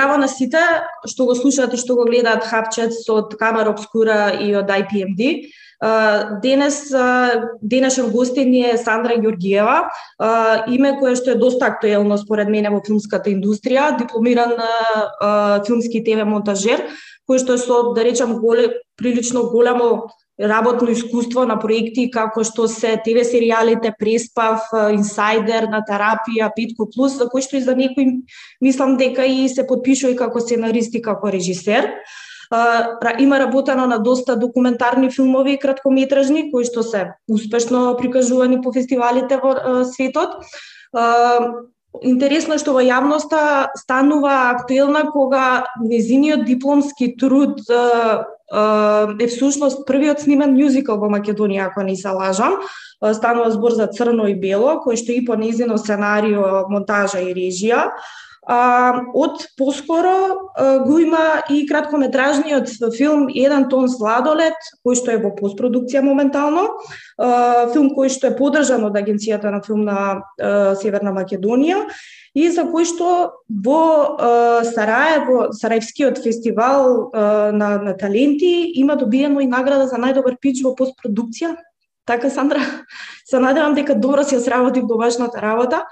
здраво на сите што го слушаат и што го гледаат Хапчец од Камера Обскура и од IPMD. Денес, денешен гостин е Сандра Георгиева, име кое што е доста актуелно според мене во филмската индустрија, дипломиран филмски ТВ монтажер, кој што е со, да речам, голе, прилично големо работно искуство на проекти како што се ТВ серијалите Преспав, Инсайдер, на терапија, Питко Плюс, за кои што и за некои мислам дека и се подпишува и како сценарист и како режисер. Има работено на доста документарни филмови и краткометражни кои што се успешно прикажувани по фестивалите во светот. Интересно е што во јавноста станува актуелна кога незиниот дипломски труд е всушност првиот снимен мюзикл во Македонија, ако не се лажам. Станува збор за Црно и Бело, кој што и по незино сценарио, монтажа и режија. А, од поскоро го има и краткометражниот филм Еден тон сладолет, кој што е во постпродукција моментално. А, филм кој што е подржан од Агенцијата на филм на а, Северна Македонија и за кој што во Сараево, Сараевскиот фестивал на, на таленти има добиено и награда за најдобар пич во постпродукција. Така, Сандра, се надевам дека добро си ја сработив до вашната работа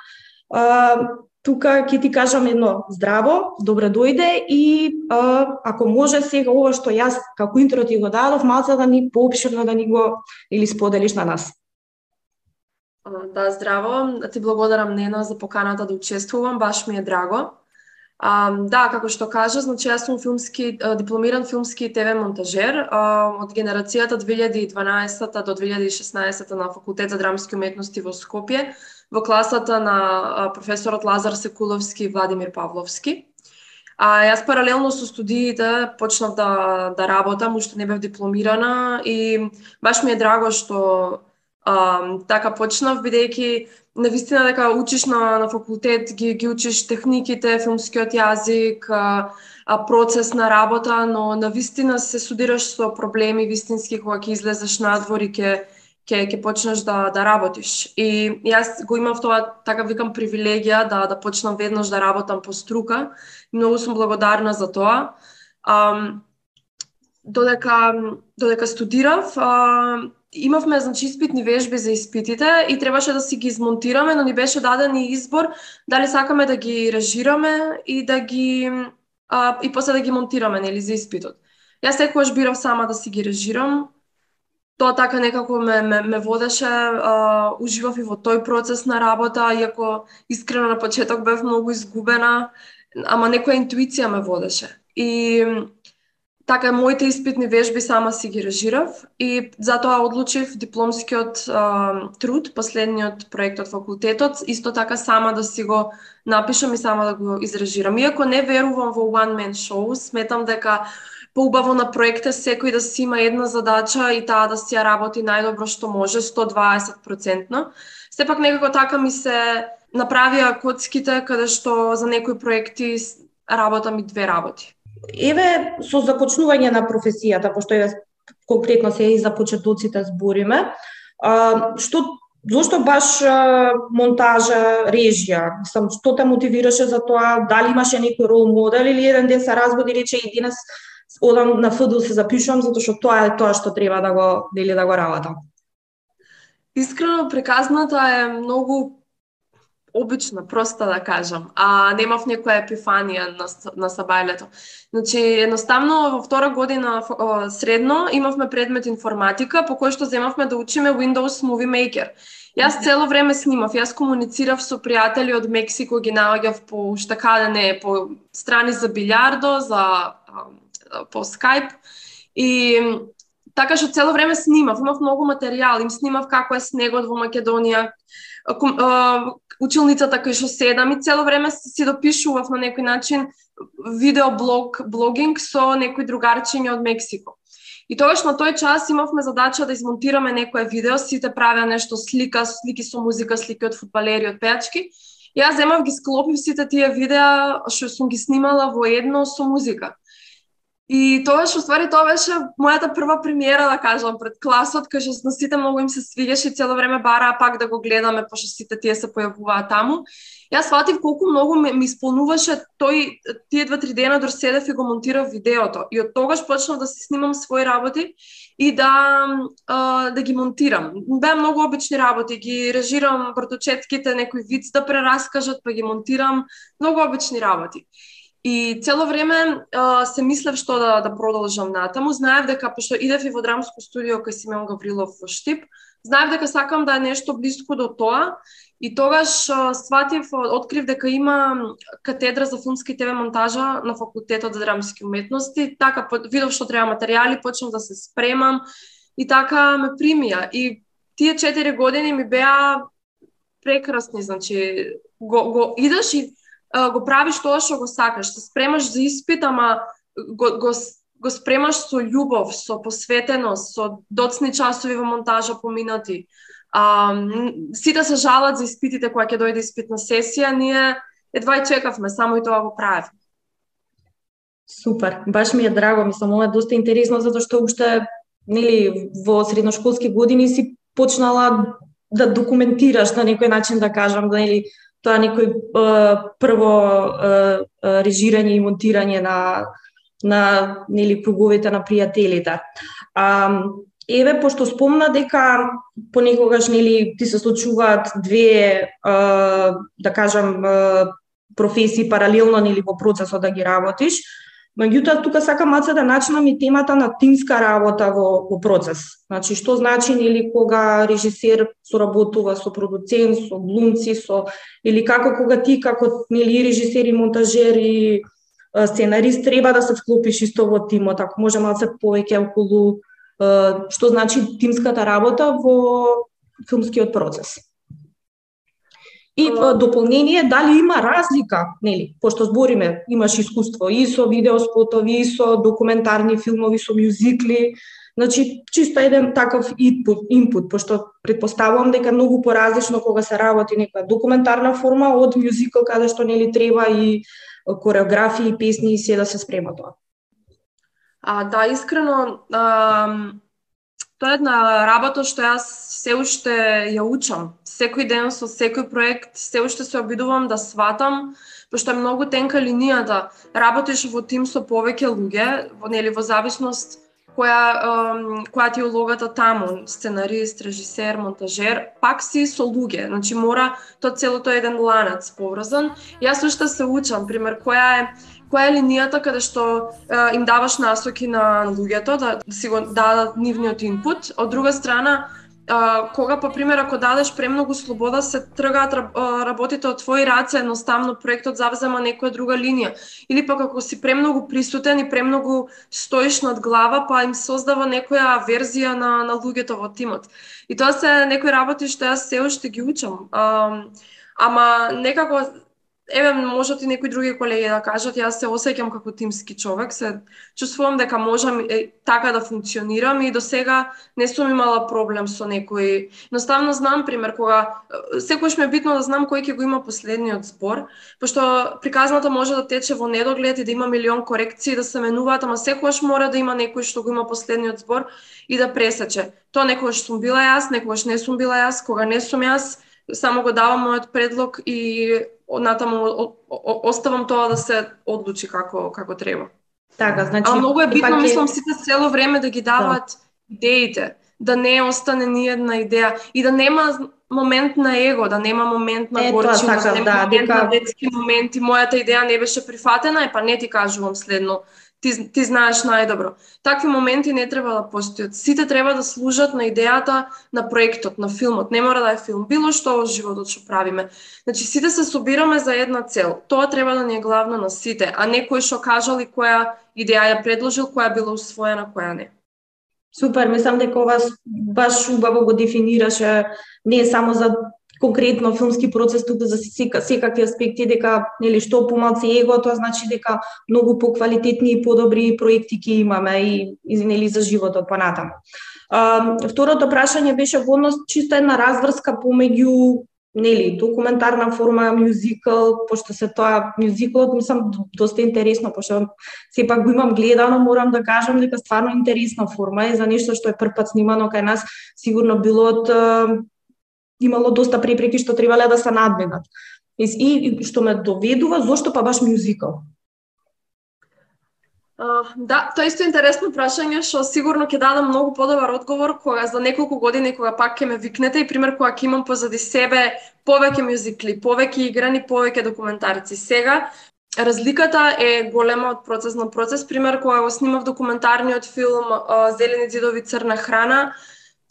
тука ќе ти кажам едно здраво, добро дојде и ако може сега ова што јас како интро ти го дадов, малце да ни поопширно да ни го или споделиш на нас. Да, здраво. Ти благодарам Нена за поканата да учествувам, баш ми е драго. А, да, како што кажа, значи јас сум филмски дипломиран филмски ТВ монтажер а, од генерацијата 2012 до 2016 на факултет за драмски уметности во Скопје, во класата на професорот Лазар Секуловски и Владимир Павловски. А јас паралелно со студиите почнав да да работам, уште не бев дипломирана и баш ми е драго што а, така почнав бидејќи на вистина дека учиш на, на факултет, ги, ги учиш техниките, филмскиот јазик, а, а, процес на работа, но на вистина се судираш со проблеми вистински кога ќе излезеш надвор и ќе ќе ќе почнеш да да работиш. И јас го имав тоа така викам привилегија да да почнам веднаш да работам по струка. Многу сум благодарна за тоа. А, додека додека студирав, а, имавме значи испитни вежби за испитите и требаше да си ги измонтираме, но ни беше даден и избор дали сакаме да ги режираме и да ги а, и после да ги монтираме нели за испитот. Јас секогаш бирав сама да си ги режирам. Тоа така некако ме, ме, ме водеше, а, уживав и во тој процес на работа, иако искрено на почеток бев многу изгубена, ама некоја интуиција ме водеше. И така моите испитни вежби сама си ги режирав и затоа одлучив дипломскиот а, труд, последниот проект од факултетот, исто така сама да си го напишам и сама да го изрежирам. Иако не верувам во one man show, сметам дека поубаво на проекте секој да си има една задача и таа да си ја работи најдобро што може, 120%. Сепак некако така ми се направија коцките каде што за некои проекти работам и две работи. Еве, со започнување на професијата, пошто еве конкретно се и за почетоците збориме, а, што Зошто баш монтажа, режија? Сам што те мотивираше за тоа? Дали имаше некој рол модел или еден ден се разбуди рече и денес одам на ФДУ се запишувам затоа што тоа е тоа што треба да го дели да го работам. Искрено приказната е многу обична, проста да кажам, а немав некоја епифанија на, на сабајлето. Значи, едноставно, во втора година средно имавме предмет информатика, по кој што земавме да учиме Windows Movie Maker. Јас цело време снимав, јас комуницирав со пријатели од Мексико, ги наоѓав по уште каде не, по страни за билјардо, за по Skype и така што цело време снимав, имав многу материјал, им снимав како е снегот во Македонија, училницата кај што седам и цело време си допишував на некој начин видеоблог, блогинг со некои другарчиња од Мексико. И тогаш на тој час имавме задача да измонтираме некое видео, сите правеа нешто слика, слики со музика, слики од фудбалери, од пеачки. И јас земав ги склопив сите тие видеа што сум ги снимала во едно со музика. И тоа што ствари, тоа беше мојата прва премиера, да кажам, пред класот, кај што на сите многу им се свигаше и цело време бараа пак да го гледаме, пошто сите тие се појавуваат таму. Јас сватив колку многу ме ми исполнуваше тој тие два-три дена дор седев и го монтирав видеото. И од тогаш почнав да се снимам своји работи и да а, да ги монтирам. Беа многу обични работи, ги режирам врточетките, некој виц да прераскажат, па ги монтирам, многу обични работи. И цело време а, се мислев што да, да продолжам натаму. Знаев дека, пошто идев и во драмско студио кај Симеон Гаврилов во Штип, знаев дека сакам да е нешто близко до тоа и тогаш а, сватив, открив дека има катедра за филмски ТВ монтажа на факултетот за драмски уметности. Така видов што треба материјали, почнав да се спремам и така ме примија. И тие четири години ми беа прекрасни, значи го, го идеш и го правиш тоа што го сакаш, се спремаш за испит, ама го, го, го спремаш со љубов, со посветеност, со доцни часови во монтажа поминати. А, сите се жалат за испитите кои ќе дојде испитна сесија, ние едва и чекавме, само и тоа го прави. Супер, баш ми е драго, мислам, ова е доста интересно затоа што уште нели во средношколски години си почнала да документираш на некој начин да кажам, да нели тоа некој прво режирање и монтирање на на нели круговите на пријателите. А, еве пошто спомна дека понекогаш нели ти се случуваат две да кажам професии паралелно нели во процесот да ги работиш, Меѓутоа, тука сакам маца да начнам и темата на тимска работа во, во процес. Значи, што значи или кога режисер соработува со продуцент, со глумци, со или како кога ти како нели режисер и монтажер и сценарист треба да се вклопиш исто во тимот, ако може малце повеќе околу што значи тимската работа во филмскиот процес. И дополнение, дали има разлика, нели, пошто збориме, имаш искуство и со видеоспотови, и со документарни филмови, со мюзикли, Значи, чисто еден таков инпут, инпут пошто предпоставувам дека многу поразлично кога се работи нека документарна форма од мюзикл каде што нели треба и кореографии, песни и се да се спрема тоа. А, да, искрено, а, Тоа е една работа што јас се уште ја учам. Секој ден со секој проект се уште се обидувам да сватам, пошто е многу тенка линијата. Да работиш во тим со повеќе луѓе, во нели во зависност која која ти е улогата таму, сценарист, режисер, монтажер, пак си со луѓе. Значи мора тоа целото еден ланец поврзан. Јас уште се учам, пример која е која е линијата каде што е, им даваш насоки на луѓето да, да си го дадат нивниот инпут, од друга страна а, кога по пример ако дадеш премногу слобода се тргаат работите од твои раце, едноставно проектот завзема некоја друга линија. Или пак ако си премногу присутен и премногу стоиш над глава, па им создава некоја верзија на на луѓето во тимот. И тоа се некои работи што јас се уште ги учам. А, ама некако еве можат и некои други колеги да кажат, јас се осеќам како тимски човек, се чувствувам дека можам е, така да функционирам и до сега не сум имала проблем со некој. Едноставно знам пример кога секогаш ми е битно да знам кој ќе го има последниот збор, пошто приказната може да тече во недоглед и да има милион корекции да се менуваат, ама секогаш мора да има некој што го има последниот збор и да пресече. Тоа некогаш сум била јас, некогаш не сум била јас, кога не сум јас, само го давам мојот предлог и натаму оставам тоа да се одлучи како како треба. Така, значи А многу е битно е... мислам сите цело време да ги дават да. идеите, да не остане ни една идеја и да нема момент на его, да нема момент на горчина, да нема да, момент дека... на детски моменти. Мојата идеја не беше прифатена, е па не ти кажувам следно ти, ти знаеш најдобро. Такви моменти не треба да постојат. Сите треба да служат на идејата на проектот, на филмот. Не мора да е филм, било што во животот што правиме. Значи сите се собираме за една цел. Тоа треба да ни е главно на сите, а не кој што кажал и која идеја ја предложил, која била усвоена, која не. Супер, мислам дека ова баш убаво го дефинираше не само за конкретно филмски процес тука за сека, секакви аспекти дека нели што помалку его тоа значи дека многу поквалитетни и подобри проекти ќе имаме и, и нели за животот понатаму. А, второто прашање беше во однос чисто една разврска помеѓу нели, документарна форма, мюзикл, пошто се тоа мюзиклот мислам доста интересно, пошто сепак го имам гледано, морам да кажам дека стварно интересна форма е за нешто што е првпат снимано кај нас, сигурно било од имало доста препреки што требале да се надминат. И, и што ме доведува, зошто па баш мюзикл? Uh, да, тоа е исто интересно прашање што сигурно ќе дадам многу подобар одговор кога за неколку години кога пак ќе ме викнете и пример кога ќе имам позади себе повеќе мюзикли, повеќе играни, повеќе документарци. Сега разликата е голема од процес на процес. Пример кога го снимав документарниот филм Зелени зидови црна храна,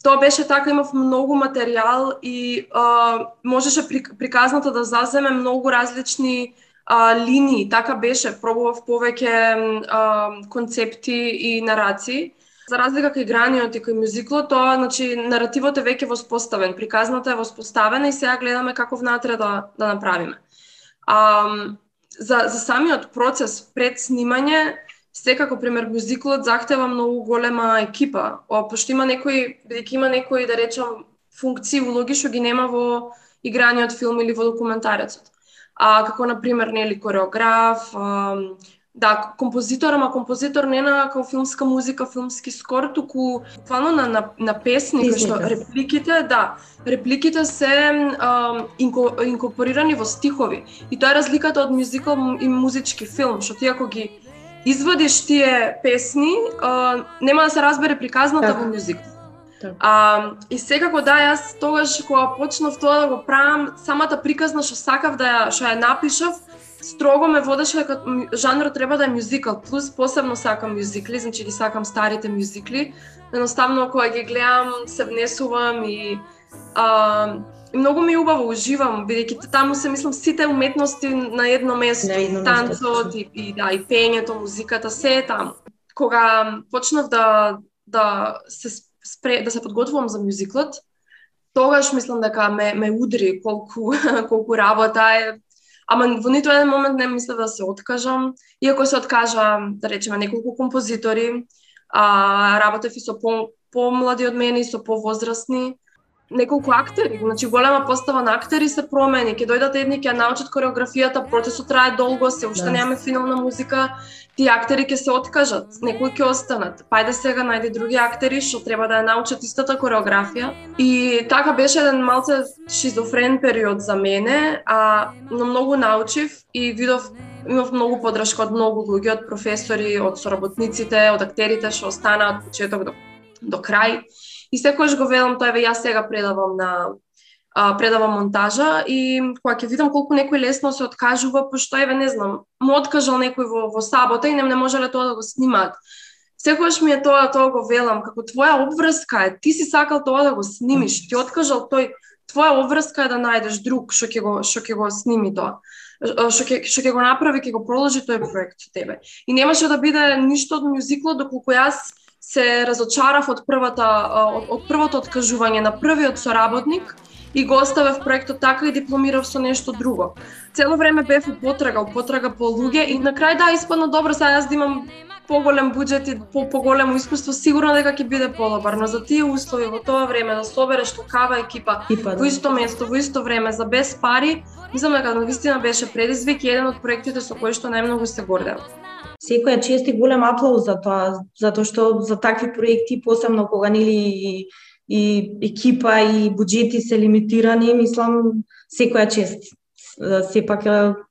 тоа беше така, имав многу материјал и а, можеше приказната да заземе многу различни а, линии, така беше, пробував повеќе а, концепти и нарации. За разлика кај граниот и кај мюзиклот, тоа, значи, наративот е веќе воспоставен, приказната е воспоставена и сега гледаме како внатре да, да направиме. А, за, за самиот процес пред снимање, секако, пример, мюзиклот захтева многу голема екипа, пошто има некои, бидејќи има некои, да речам, функции, улоги што ги нема во играниот филм или во документарецот а, како на пример нели кореограф, а, да, композитор, ама композитор не на како филмска музика, филмски скор, туку буквално на, на, на песни, кај што репликите, да, репликите се а, инко, инкорпорирани во стихови. И тоа е разликата од мюзикал и музички филм, што ти ако ги извадиш тие песни, а, нема да се разбере приказната во мюзикал. Так. А, и секако да, јас тогаш кога почнав тоа да го правам, самата приказна што сакав да ја, што ја напишав, строго ме водеше дека жанрот треба да е мюзикал, плюс посебно сакам мюзикли, значи ги сакам старите мюзикли. Едноставно кога ги гледам се внесувам и а, и многу ми убаво уживам, бидејќи таму се мислам сите уметности на едно место, на едно танцот и, и да и пењето, музиката, се е таму. Кога почнав да да се спре, да се подготвувам за мюзиклот, тогаш мислам дека ме, ме удри колку, колку работа е. Ама во ниту еден момент не мислев да се откажам. Иако се откажа, да речеме, неколку композитори, а, работев и со по, помлади од мене и со повозрастни неколку актери, значи голема постава на актери се промени, ќе дојдат едни ќе научат кореографијата, процесот трае долго, се уште да. немаме финална музика, тие актери ќе се откажат, некои ќе останат. Пајде сега најди други актери што треба да ја научат истата кореографија. И така беше еден малце шизофрен период за мене, а но многу научив и видов имав многу подршка од многу луѓе, од професори, од соработниците, од актерите што останаа од почеток до, до крај. И секогаш го велам тоа еве јас сега предавам на а, предавам монтажа и кога ќе видам колку некој лесно се откажува, пошто еве не знам, му откажал некој во, во сабота и не, не можеле тоа да го снимат. Секогаш ми е тоа, тоа го велам, како твоја обврска е, ти си сакал тоа да го снимиш, ти откажал тој, твоја обврска е да најдеш друг што ќе го што ќе го сними тоа што ќе што ќе го направи, ќе го продолжи тој проект со тебе. И немаше да биде ништо од мюзиклот доколку јас се разочарав од првата од, од првото откажување на првиот соработник и го оставев проектот така и дипломирав со нешто друго. Цело време бев у потрага, у потрага по луѓе и на крај да испадна добро, сега јас да имам поголем буџет и по поголемо искуство, сигурно дека ќе биде подобар, но за тие услови во тоа време да собереш токава екипа Ипа, да. во исто место, во исто време за без пари, мислам дека навистина беше предизвик и еден од проектите со кои што најмногу се гордеам секоја чест и голем аплауз за тоа, затоа што за такви проекти, посебно кога нели и, екипа и буџети се лимитирани, мислам секоја чест. Сепак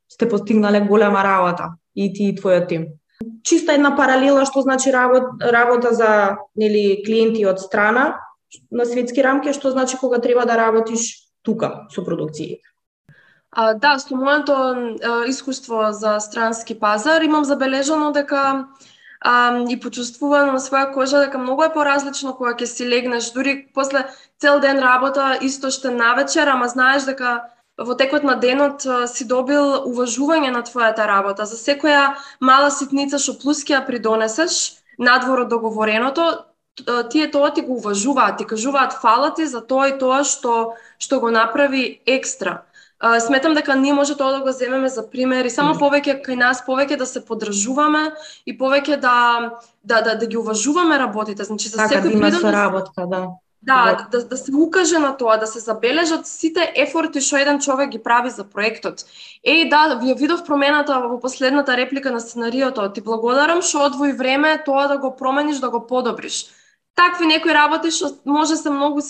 сте постигнале голема работа и ти и твојот тим. Чиста една паралела што значи работа, работа за нели клиенти од страна на светски рамки, што значи кога треба да работиш тука со продукциите. А, да, со моето а, искуство за странски пазар имам забележано дека а, и почувствувано на своја кожа дека многу е поразлично кога ќе си легнеш, дури после цел ден работа, исто што навечер, ама знаеш дека во текот на денот си добил уважување на твојата работа. За секоја мала ситница што плюс ќе ја придонесеш надвор од договореното, тие тоа ти го уважуваат, ти кажуваат фала ти за тоа и тоа што што го направи екстра. А, сметам дека ние може тоа да го земеме за пример и само повеќе кај нас повеќе да се подржуваме и повеќе да да да, да ги уважуваме работите. Значи за така, секој да има соработка, да. Да, да, да се укаже на тоа, да се забележат сите ефорти што еден човек ги прави за проектот. Еј, да, ви видов промената во последната реплика на сценариото. Ти благодарам што одвои време тоа да го промениш, да го подобриш. Такви некои работи што може се многу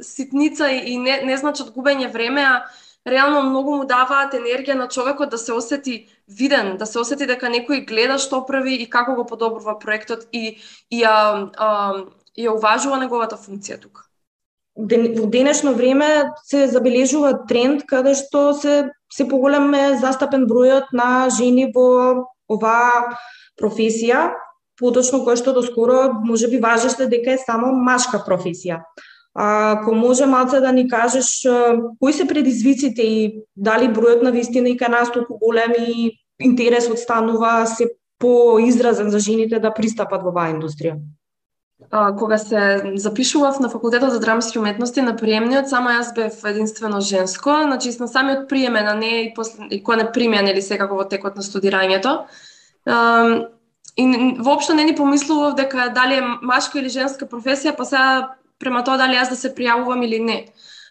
ситница и не, не значат губење време, а реално многу му даваат енергија на човекот да се осети виден, да се осети дека некој гледа што прави и како го подобрува проектот и и ја а, ја уважува неговата функција тука. Во денешно време се забележува тренд каде што се се поголем е застапен бројот на жени во оваа професија, поточно кој што доскоро може би важеше дека е само машка професија. Ако може малце да ни кажеш кои се предизвиците и дали бројот на вистина и кај нас толку голем и интересот станува се поизразен за жените да пристапат во оваа индустрија? А, кога се запишував на факултетот за драмски уметности на приемниот, само јас бев единствено женско, значи на самиот приемен, а не и, после, и кој не примен или секако во текот на студирањето. А, и воопшто не ни помислував дека дали е машка или женска професија, па сега према тоа дали јас да се пријавувам или не.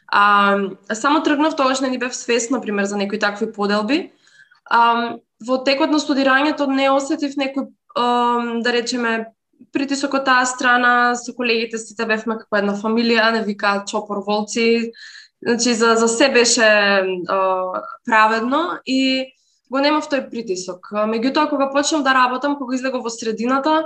А, само тргнав тогаш не ни бев свесна, пример, за некои такви поделби. А, во текот на студирањето не осетив некој, а, да речеме, притисок од таа страна, со колегите сите бевме како една фамилија, не вика чопор волци, значи за, за се беше а, праведно и го немав тој притисок. Меѓутоа, кога почнав да работам, кога излегов во средината,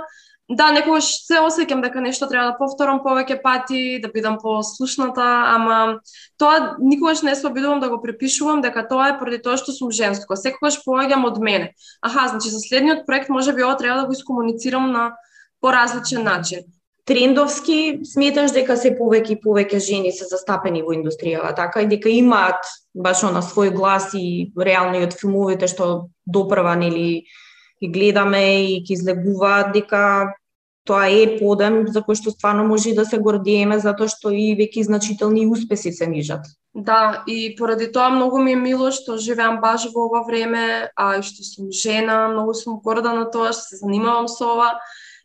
да, некогаш се осеќам дека нешто треба да повторам повеќе пати, да бидам послушната, ама тоа никогаш не се обидувам да го препишувам дека тоа е поради тоа што сум женско. Секогаш поаѓам од мене. Аха, значи за следниот проект може би ова треба да го искомуницирам на поразличен начин. Трендовски сметаш дека се повеќе и повеќе жени се застапени во индустријава, така и дека имаат баш на свој глас и реално и од филмовите што допрва нели ги гледаме и ги излегуваат дека тоа е подем за кој што стварно може да се гордиеме затоа што и веќе значителни успеси се нижат. Да, и поради тоа многу ми е мило што живеам баш во ова време, а и што сум жена, многу сум горда на тоа што се занимавам со ова.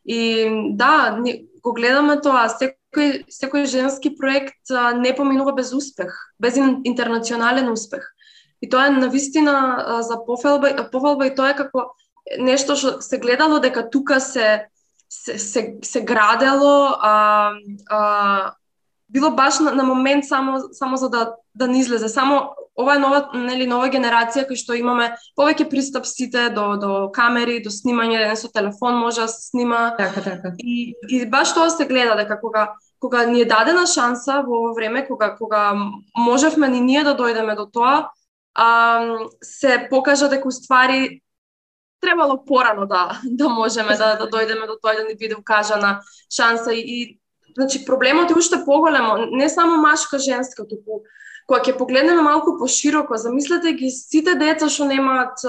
И да, го гледаме тоа, секој секој женски проект не поминува без успех, без интернационален успех. И тоа е навистина за пофалба, пофалба и тоа е како нешто што се гледало дека тука се се, се, се градело, а, а, било баш на, на момент само само за да да не излезе. Само ова е нова нели нова генерација кој што имаме повеќе пристап сите до до камери, до снимање, не со телефон може да се снима. Така, така. И и баш тоа се гледа дека кога кога ни е дадена шанса во ово време кога кога можевме ни ние да дојдеме до тоа, а, се покажа дека уствари требало порано да да можеме да да дојдеме до тоа да ни биде укажана шанса и, и значи проблемот е уште поголемо, не само машка женска, туку кога ќе погледнеме малку пошироко, замислете ги сите деца што немаат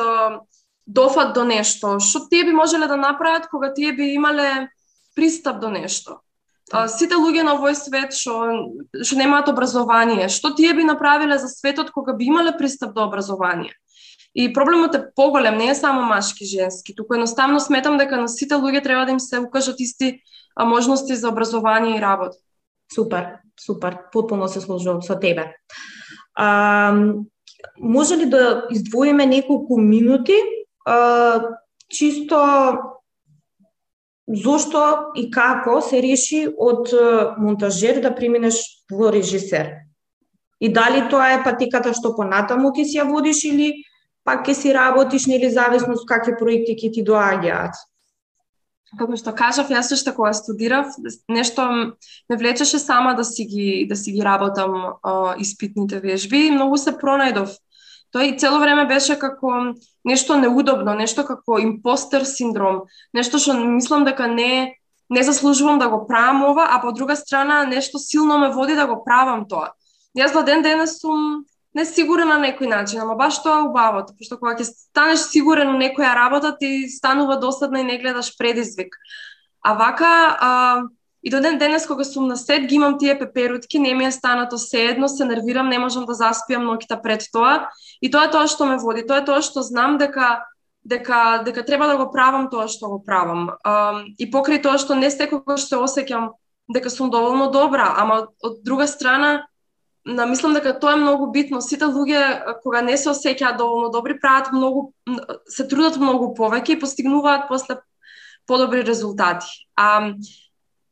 дофат до нешто, што тие би можеле да направат кога тие би имале пристап до нешто. А, сите луѓе на овој свет што што немаат образование, што тие би направиле за светот кога би имале пристап до образование? И проблемот е поголем, не е само машки женски, туку едноставно сметам дека на сите луѓе треба да им се укажат исти можности за образование и работа. Супер, супер, потполно се сложувам со тебе. А, може ли да издвоиме неколку минути а, чисто зошто и како се реши од монтажер да преминеш во режисер? И дали тоа е патиката што понатаму ќе си ја водиш или пак ќе си работиш нели зависно од какви проекти ќе ти доаѓаат. Како што кажав, јас што кога студирав, нешто ме влечеше сама да си ги да си ги работам о, испитните вежби и многу се пронајдов. Тој цело време беше како нешто неудобно, нешто како импостер синдром, нешто што мислам дека не не заслужувам да го правам ова, а по друга страна нешто силно ме води да го правам тоа. Јас до ден денес сум не сигурен на некој начин, ама баш тоа е убавото, пошто кога ќе станеш сигурен на некоја работа, ти станува досадна и не гледаш предизвик. А вака, а, и до ден денес кога сум на сет, ги имам тие пеперутки, не ми е станато се едно, се нервирам, не можам да заспиам ноќта пред тоа. И тоа е тоа што ме води, тоа е тоа што знам дека дека дека треба да го правам тоа што го правам. А, и покрај тоа што не секогаш се осеќам дека сум доволно добра, ама од друга страна на мислам дека тоа е многу битно. Сите луѓе кога не се осеќаат доволно добри, прават многу се трудат многу повеќе и постигнуваат после подобри резултати. А,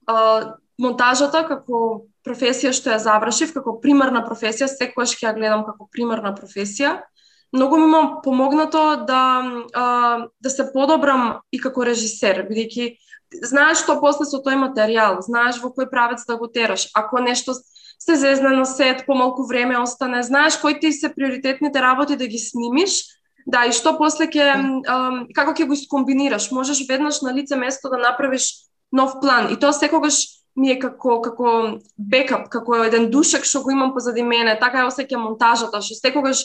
а монтажата како професија што ја завршив, како примерна професија, секогаш ќе ја гледам како примерна професија, многу ми помогнато да а, да се подобрам и како режисер, бидејќи знаеш што после со тој материјал, знаеш во кој правец да го тераш. Ако нешто се зезне на сет, помалку време остане, знаеш кои ти се приоритетните работи да ги снимиш, да, и што после ќе, како ќе го искомбинираш. Можеш веднаш на лице место да направиш нов план. И тоа секогаш ми е како како бекап, како еден душек што го имам позади мене, така ја осеќам монтажата, што секогаш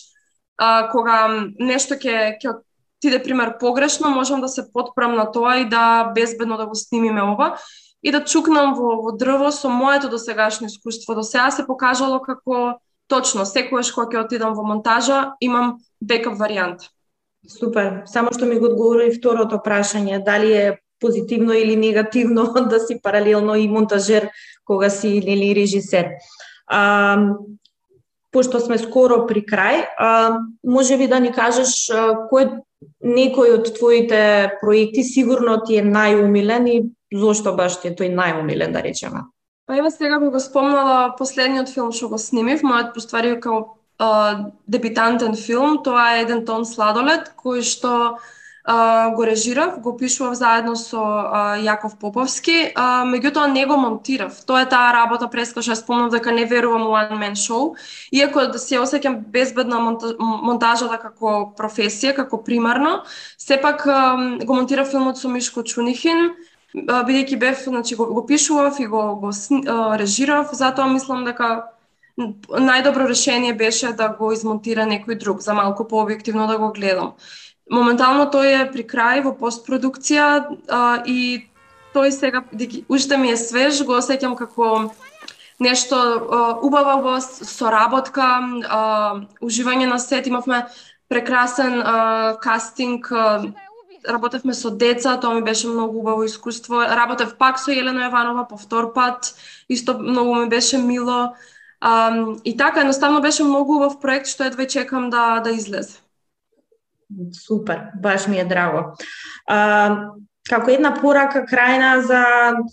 а, кога нешто ќе ќе отиде пример погрешно, можам да се подпрам на тоа и да безбедно да го снимиме ова и да чукнам во, во дрво со моето досегашно искуство. До сега се покажало како точно, секојаш кога ќе отидам во монтажа, имам бекап варијант. Супер. Само што ми го одговори второто прашање, дали е позитивно или негативно да си паралелно и монтажер кога си или режисер. А, пошто сме скоро при крај, а, може би да ни кажеш а, кој некој од твоите проекти сигурно ти е најумилен и зошто баш ти е тој најомилен, да речеме? Па ева сега би го спомнала последниот филм што го снимив, мојот поствари како а, дебитантен филм, тоа е еден тон сладолед, кој што а, го режирав, го пишував заедно со а, Јаков Поповски, а, меѓутоа не го монтирав. Тоа е таа работа през што спомнав дека не верувам у one man show, иако да се осеќам безбедна монта, монтажата како професија, како примарно, сепак а, го монтирав филмот со Мишко Чунихин, бидејќи бев, значи го, го пишував и го, го режирав, затоа мислам дека најдобро решение беше да го измонтира некој друг, за малку пообјективно да го гледам. Моментално тој е при крај во постпродукција а, и тој сега уште ми е свеж, го осеќам како нешто а, убава во соработка, а, уживање на сет, имавме прекрасен а, кастинг, а, работевме со деца, тоа ми беше многу убаво искуство. Работев пак со Елена Јованова по втор пат, исто многу ми беше мило. Um, и така, едноставно беше многу убав проект што едвај чекам да, да излезе. Супер, баш ми е драго. А, како една порака крајна за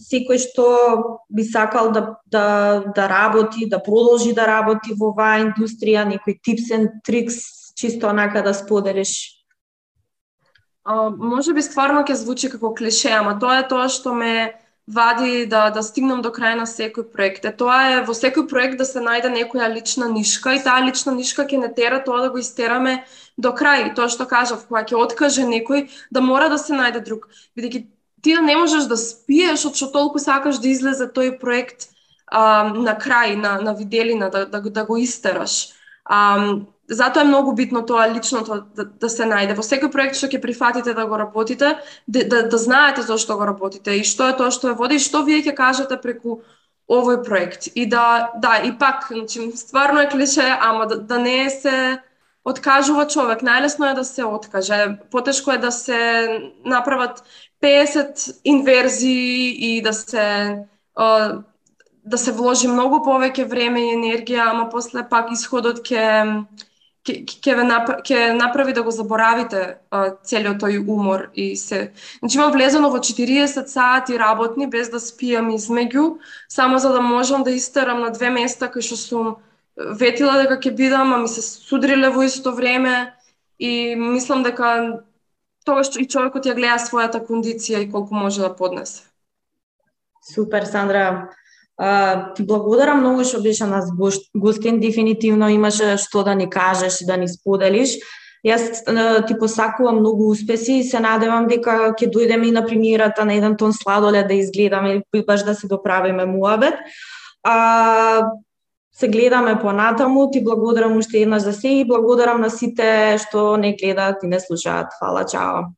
секој што би сакал да, да, да работи, да продолжи да работи во оваа индустрија, некој типс and трикс, чисто онака да споделиш? А, може би стварно ќе звучи како клише, ама тоа е тоа што ме вади да да стигнам до крај на секој проект. Е тоа е во секој проект да се најде некоја лична нишка и таа лична нишка ќе не тера тоа да го истераме до крај. Тоа што кажав, кога ќе откаже некој, да мора да се најде друг. Бидејќи ти да не можеш да спиеш од што толку сакаш да излезе тој проект а, на крај, на, на виделина, да, да, да го истераш. А, затоа е многу битно тоа личното да, да се најде. Во секој проект што ќе прифатите да го работите, да, да, да знаете зошто го работите и што е тоа што е води и што вие ќе кажете преку овој проект. И да, да, и пак, значи, стварно е клише, ама да, да не се откажува човек. Најлесно е да се откаже. Потешко е да се направат 50 инверзии и да се да се вложи многу повеќе време и енергија, ама после пак исходот ќе ќе ќе ќе направи да го заборавите а, целиот тој умор и се. Значи имам влезено во 40 сати работни без да спијам измеѓу, само за да можам да истерам на две места кај што сум ветила дека ќе бидам, а ми се судриле во исто време и мислам дека тоа што и човекот ја гледа својата кондиција и колку може да поднесе. Супер, Сандра. Ти благодарам многу што беше нас гостин, дефинитивно имаше што да ни кажеш и да ни споделиш. Јас ти посакувам многу успеси и се надевам дека ќе дојдеме и на премиерата на еден тон сладолед да изгледаме и баш да се доправиме муабет. А, се гледаме понатаму, ти благодарам уште еднаш за се и благодарам на сите што не гледаат и не слушаат. Фала, чао!